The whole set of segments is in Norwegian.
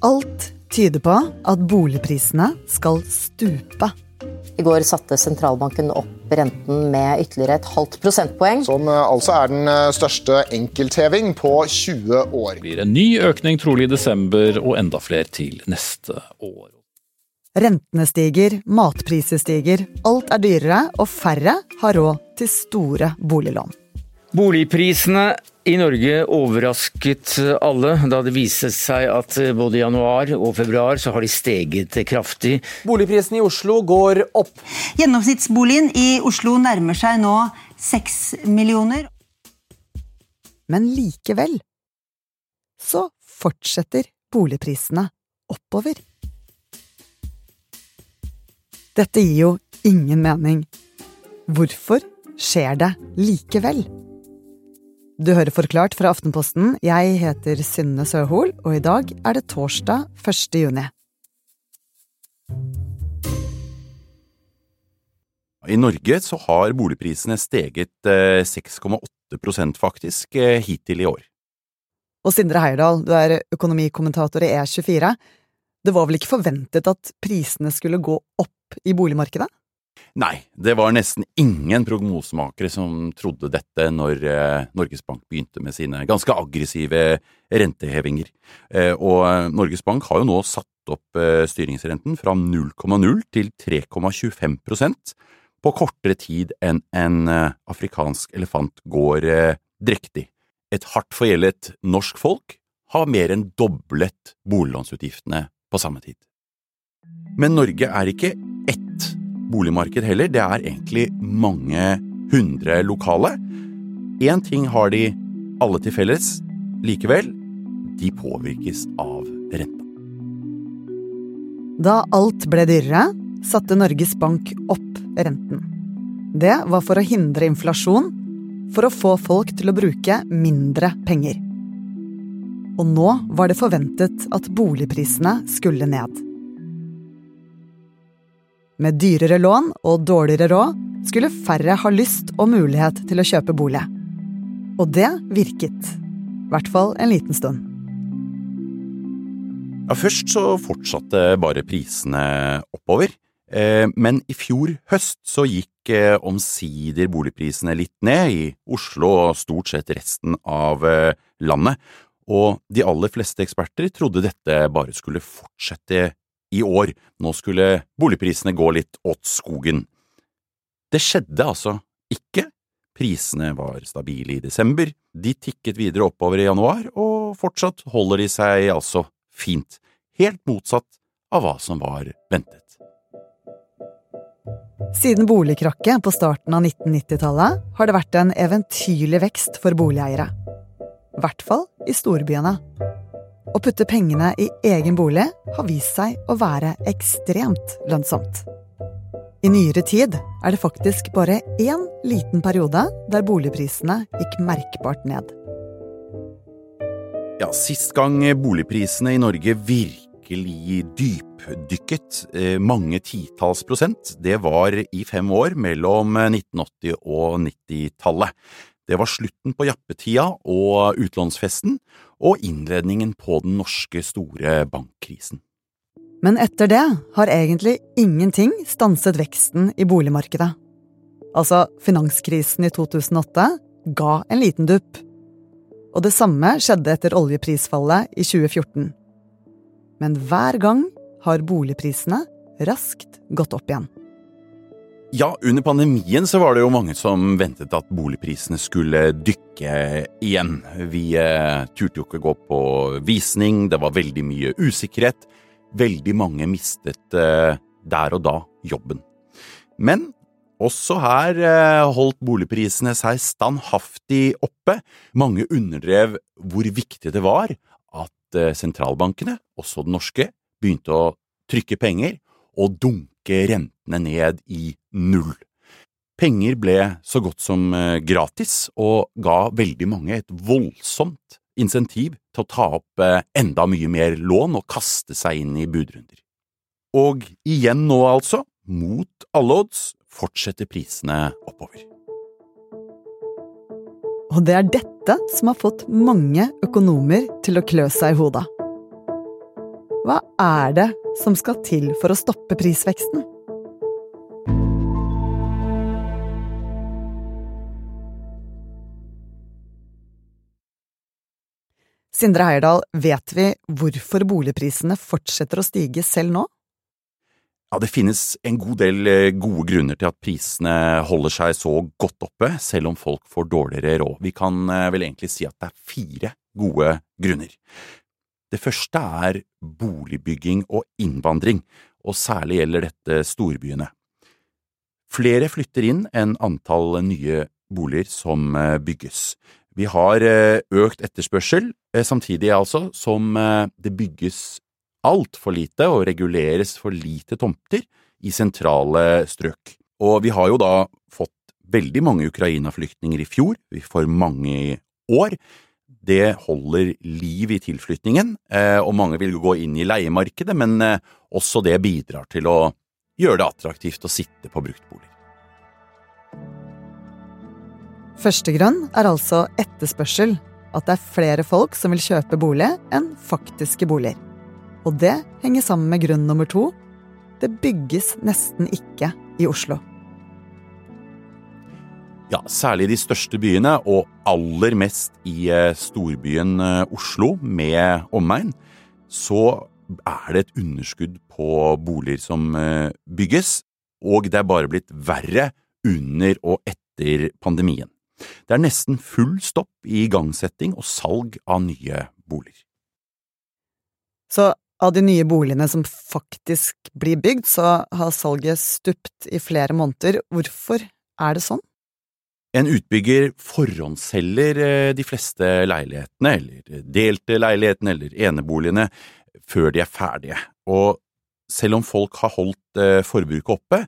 Alt tyder på at boligprisene skal stupe. I går satte sentralbanken opp renten med ytterligere et halvt prosentpoeng. Som eh, altså er den eh, største enkeltheving på 20 år. Det blir en ny økning trolig i desember, og enda flere til neste år. Rentene stiger, matpriser stiger, alt er dyrere, og færre har råd til store boliglån. Boligprisene i Norge overrasket alle da det viste seg at både i januar og februar så har de steget kraftig. Boligprisen i Oslo går opp. Gjennomsnittsboligen i Oslo nærmer seg nå seks millioner. Men likevel så fortsetter boligprisene oppover. Dette gir jo ingen mening. Hvorfor skjer det likevel? Du hører Forklart fra Aftenposten. Jeg heter Synne Søhol, og i dag er det torsdag 1. juni. I Norge så har boligprisene steget 6,8 faktisk eh, hittil i år. Og Sindre Heierdal, du er økonomikommentator i E24. Det var vel ikke forventet at prisene skulle gå opp i boligmarkedet? Nei, det var nesten ingen prognosemakere som trodde dette når eh, Norges Bank begynte med sine ganske aggressive rentehevinger. Eh, og eh, Norges Bank har jo nå satt opp styringsrenten fra 0,0 til 3,25% på kortere tid enn en afrikansk elefant går drektig. Et hardt forgjeldet norsk folk har mer enn doblet boliglånsutgiftene på samme tid. Men Norge er ikke boligmarked heller, det er egentlig mange hundre lokale. Én ting har de alle til felles likevel, de påvirkes av renta. Da alt ble dyrere, satte Norges Bank opp renten. Det var for å hindre inflasjon, for å få folk til å bruke mindre penger. Og nå var det forventet at boligprisene skulle ned. Med dyrere lån og dårligere råd skulle færre ha lyst og mulighet til å kjøpe bolig. Og det virket. I hvert fall en liten stund. Ja, først så fortsatte bare prisene oppover. Eh, men i fjor høst så gikk eh, omsider boligprisene litt ned i Oslo og stort sett resten av eh, landet, og de aller fleste eksperter trodde dette bare skulle fortsette i år. Nå skulle boligprisene gå litt åt skogen. Det skjedde altså ikke. Prisene var stabile i desember, de tikket videre oppover i januar, og fortsatt holder de seg altså fint, helt motsatt av hva som var ventet. Siden boligkrakket på starten av 1990-tallet har det vært en eventyrlig vekst for boligeiere. I hvert fall i storbyene. Å putte pengene i egen bolig har vist seg å være ekstremt lønnsomt. I nyere tid er det faktisk bare én liten periode der boligprisene gikk merkbart ned. Ja, sist gang boligprisene i Norge virkelig dypdykket, eh, mange titalls prosent, det var i fem år mellom 1980 og 90-tallet. Det var slutten på jappetida og utlånsfesten, og innledningen på den norske store bankkrisen. Men etter det har egentlig ingenting stanset veksten i boligmarkedet. Altså, finanskrisen i 2008 ga en liten dupp. Og det samme skjedde etter oljeprisfallet i 2014. Men hver gang har boligprisene raskt gått opp igjen. Ja, under pandemien så var det jo mange som ventet at boligprisene skulle dykke igjen. Vi eh, turte jo ikke gå på visning, det var veldig mye usikkerhet. Veldig mange mistet eh, der og da jobben. Men også her eh, holdt boligprisene seg standhaftig oppe. Mange underdrev hvor viktig det var at eh, sentralbankene, også den norske, begynte å trykke penger og dunke rentene ned i null. Penger ble så godt som eh, gratis, og ga veldig mange et voldsomt insentiv til å ta opp eh, enda mye mer lån og kaste seg inn i budrunder. Og igjen nå altså, mot alle odds, fortsetter prisene oppover. Og det er dette som har fått mange økonomer til å klø seg i hodet. hva er det som skal til for å stoppe prisveksten? Sindre Heierdal, vet vi hvorfor boligprisene fortsetter å stige selv nå? Ja, Det finnes en god del eh, gode grunner til at prisene holder seg så godt oppe, selv om folk får dårligere råd. Vi kan eh, vel egentlig si at det er fire gode grunner. Det første er boligbygging og innvandring, og særlig gjelder dette storbyene. Flere flytter inn enn antall nye boliger som eh, bygges. Vi har økt etterspørsel, samtidig altså som det bygges altfor lite og reguleres for lite tomter i sentrale strøk. Og vi har jo da fått veldig mange Ukraina-flyktninger i fjor, vi får mange i år. Det holder liv i tilflytningen, eh, og mange vil gå inn i leiemarkedet, men eh, også det bidrar til å gjøre det attraktivt å sitte på bruktboliger. Første grunn er altså etterspørsel, at det er flere folk som vil kjøpe bolig enn faktiske boliger. Og det henger sammen med grunn nummer to det bygges nesten ikke i Oslo. Ja, særlig i de største byene, og aller mest i eh, storbyen eh, Oslo med omegn, så er det et underskudd på boliger som eh, bygges, og det er bare blitt verre under og etter pandemien. Det er nesten full stopp i igangsetting og salg av nye boliger. Så av de nye boligene som faktisk blir bygd, så har salget stupt i flere måneder. Hvorfor er det sånn? En utbygger forhåndsselger eh, de fleste leilighetene, eller delte leilighetene eller eneboligene, før de er ferdige. Og selv om folk har holdt eh, forbruket oppe,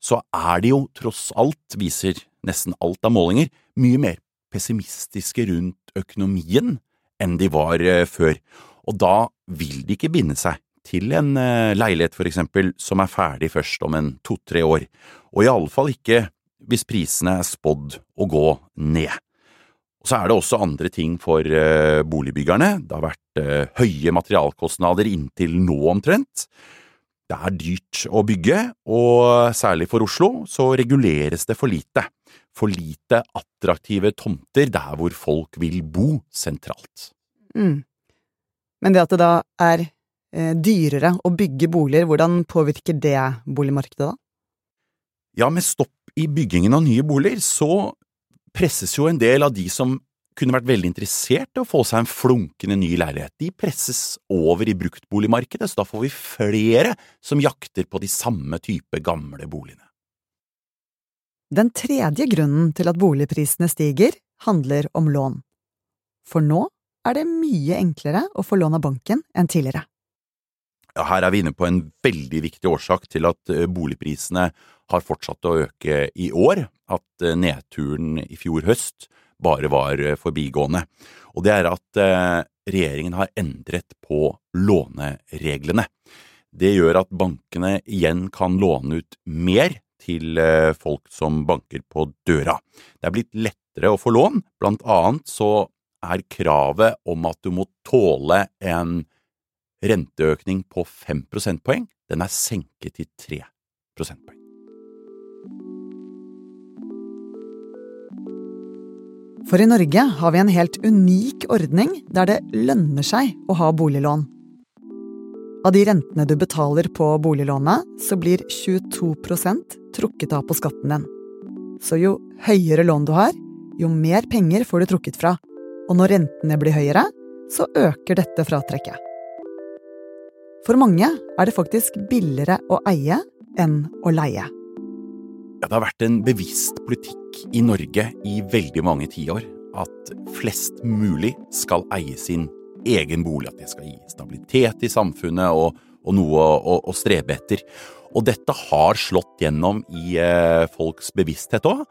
så er de jo tross alt, viser nesten alt av målinger, mye mer pessimistiske rundt økonomien enn de var eh, før og da vil de ikke binde seg til en leilighet for eksempel som er ferdig først om en to–tre år, og i alle fall ikke hvis prisene er spådd å gå ned. Og Så er det også andre ting for eh, boligbyggerne. Det har vært eh, høye materialkostnader inntil nå omtrent. Det er dyrt å bygge, og særlig for Oslo så reguleres det for lite. For lite attraktive tomter der hvor folk vil bo sentralt. Mm. Men det at det da er eh, dyrere å bygge boliger, hvordan påvirker det boligmarkedet da? Ja, med stopp i byggingen av nye boliger, så presses jo en del av de som kunne vært veldig interessert i å få seg en flunkende ny leilighet. De presses over i bruktboligmarkedet, så da får vi flere som jakter på de samme type gamle boligene. Den tredje grunnen til at boligprisene stiger, handler om lån. For nå er det mye enklere å få lån av banken enn tidligere. Her er vi inne på en veldig viktig årsak til at eh, boligprisene har fortsatt å øke i år, at eh, nedturen i fjor høst bare var eh, forbigående. Og det er at regjeringen har endret på lånereglene. Det gjør at bankene igjen kan låne ut mer til folk som banker på døra. Det er blitt lettere å få lån, blant annet så er kravet om at du må tåle en renteøkning på 5 prosentpoeng, den er senket til 3 prosentpoeng. For i Norge har vi en helt unik ordning der det lønner seg å ha boliglån. Av de rentene du betaler på boliglånet, så blir 22% trukket av på skatten din. Så jo høyere lån du har, jo mer penger får du trukket fra, og når rentene blir høyere, så øker dette fratrekket. For mange er det faktisk billigere å eie enn å leie. Ja, det har vært en bevisst politikk i Norge i veldig mange tiår at flest mulig skal eie sin egen bolig, at det skal gi stabilitet i samfunnet og, og noe å, å, strebe etter. Og dette har slått gjennom i eh, folks bevissthet òg.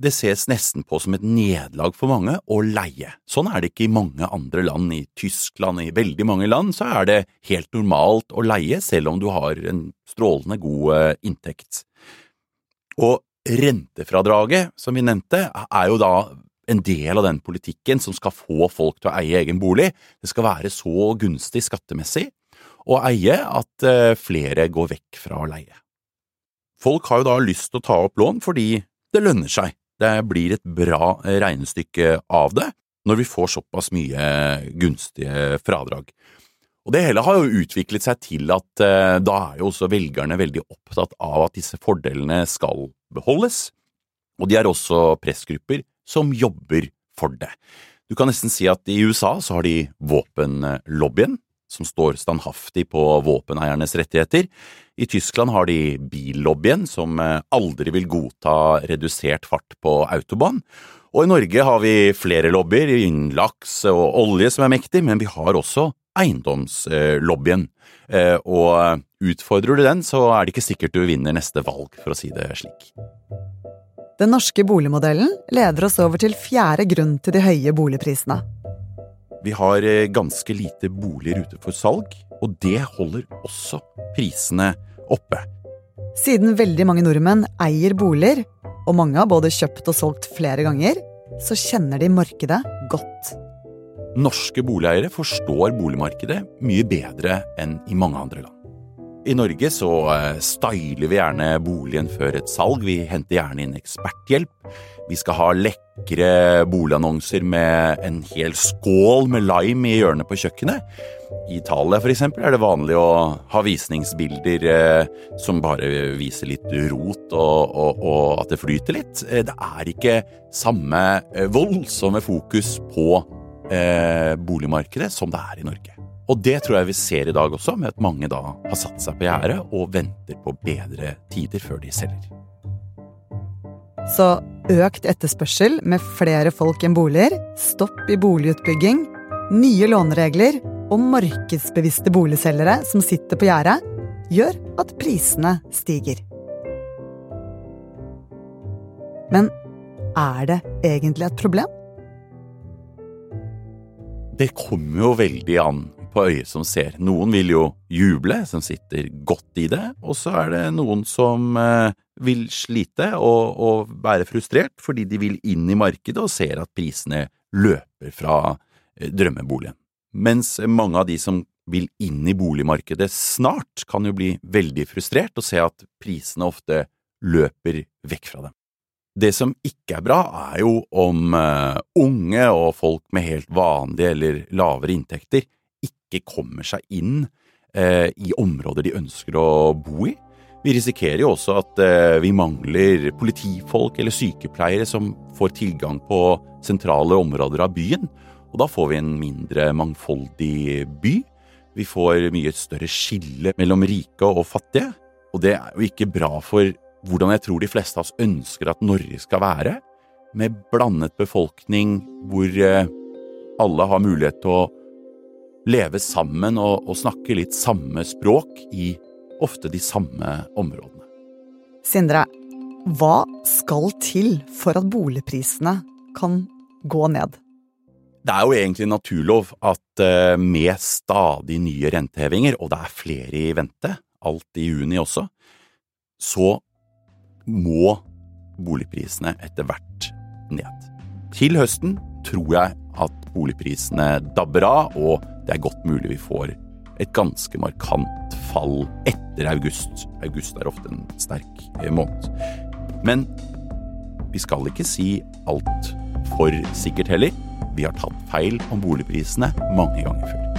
Det ses nesten på som et nederlag for mange å leie. Sånn er det ikke i mange andre land. I Tyskland, i veldig mange land, så er det helt normalt å leie, selv om du har en strålende god eh, inntekt. Og rentefradraget, som vi nevnte, er jo da en del av den politikken som skal få folk til å eie egen bolig. Det skal være så gunstig skattemessig å eie at eh, flere går vekk fra å leie. Folk har jo da lyst til å ta opp lån fordi det lønner seg. Det blir et bra regnestykke av det når vi får såpass mye gunstige fradrag. Og Det hele har jo utviklet seg til at eh, da er jo også velgerne veldig opptatt av at disse fordelene skal beholdes, og de er også pressgrupper som jobber for det. Du kan nesten si at i USA så har de våpenlobbyen, som står standhaftig på våpeneiernes rettigheter. I Tyskland har de billobbyen, som eh, aldri vil godta redusert fart på autobahn. Og i Norge har vi flere lobbyer innen laks og olje som er mektig, men vi har også eiendomslobbyen. Eh, og utfordrer du den, så er det ikke sikkert du vinner neste valg, for å si det slik. Den norske boligmodellen leder oss over til fjerde grunn til de høye boligprisene. Vi har eh, ganske lite boliger ute for salg, og det holder også prisene oppe. Siden veldig mange nordmenn eier boliger, og mange har både kjøpt og solgt flere ganger, så kjenner de markedet godt. Norske boligeiere forstår boligmarkedet mye bedre enn i mange andre land. I Norge så eh, styler vi gjerne boligen før et salg, vi henter gjerne inn eksperthjelp. Vi skal ha lekre boligannonser med en hel skål med lime i hjørnet på kjøkkenet. I Italia eksempel er det vanlig å ha visningsbilder eh, som bare viser litt rot og, og, og at det flyter litt. Eh, det er ikke samme eh, voldsomme fokus på eh, boligmarkedet som det er i Norge. Og det tror jeg vi ser i dag også, med at mange da har satt seg på gjerdet og venter på bedre tider før de selger. Så økt etterspørsel med flere folk enn boliger, stopp i boligutbygging, nye låneregler og markedsbevisste boligselgere som sitter på gjerdet, gjør at prisene stiger. Men er det egentlig et problem? Det kommer jo veldig an på øyet som ser. Noen vil jo juble, som sitter godt i det, og så er det noen som eh, vil slite og, og, være frustrert fordi de vil inn i markedet og ser at prisene løper fra eh, drømmeboligen. Mens mange av de som vil inn i boligmarkedet snart, kan jo bli veldig frustrert og se at prisene ofte løper vekk fra dem. Det som ikke er bra, er jo om uh, unge og folk med helt vanlige eller lavere inntekter ikke kommer seg inn eh, i områder de ønsker å bo i. Vi risikerer jo også at eh, vi mangler politifolk eller sykepleiere som får tilgang på sentrale områder av byen, og da får vi en mindre mangfoldig by. Vi får mye større skille mellom rike og fattige, og det er jo ikke bra for hvordan jeg tror de fleste av oss ønsker at Norge skal være, med blandet befolkning hvor eh, alle har mulighet til å leve sammen og, og snakke litt samme språk i ofte de samme områdene. Sindre, hva skal til for at boligprisene kan gå ned? Det er jo egentlig naturlov at eh, med stadig nye rentehevinger, og det er flere i vente, alt i juni også, så må boligprisene etter hvert ned. Til høsten tror jeg at boligprisene dabber av, og det er godt mulig vi får et ganske markant fall etter august. August er ofte en sterk eh, måned. Men vi skal ikke si alt for sikkert heller. Vi har tatt feil om boligprisene mange ganger før.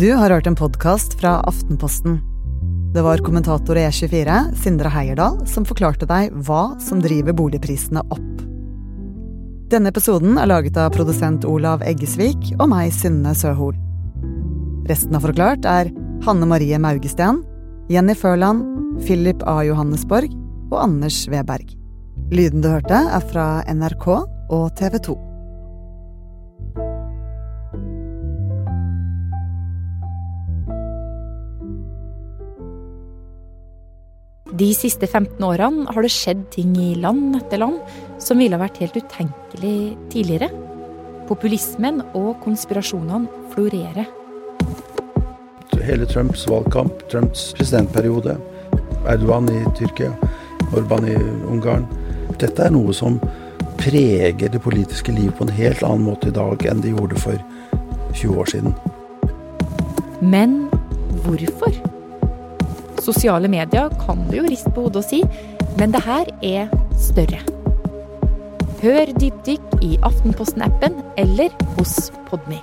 Du har hørt en podkast fra Aftenposten. Det var kommentator i E24, Sindre Heierdal, som forklarte deg hva som driver boligprisene opp. Denne episoden er laget av produsent Olav Eggesvik og meg, Synne Søhol. Resten av Forklart er Hanne Marie Maugesten, Jenny Førland, Philip A. Johannesborg og Anders Weberg. Lyden du hørte, er fra NRK og TV 2. De siste 15 årene har det skjedd ting i land etter land som ville ha vært helt utenkelig tidligere. Populismen og konspirasjonene florerer. Hele Trumps valgkamp, Trumps presidentperiode, Erdogan i Tyrkia, Orban i Ungarn. Dette er noe som preger det politiske liv på en helt annen måte i dag enn det gjorde for 20 år siden. Men hvorfor? Sosiale medier kan du jo riste på hodet og si, men det her er større. Hør Dypdykk i Aftenposten-appen eller hos Podme.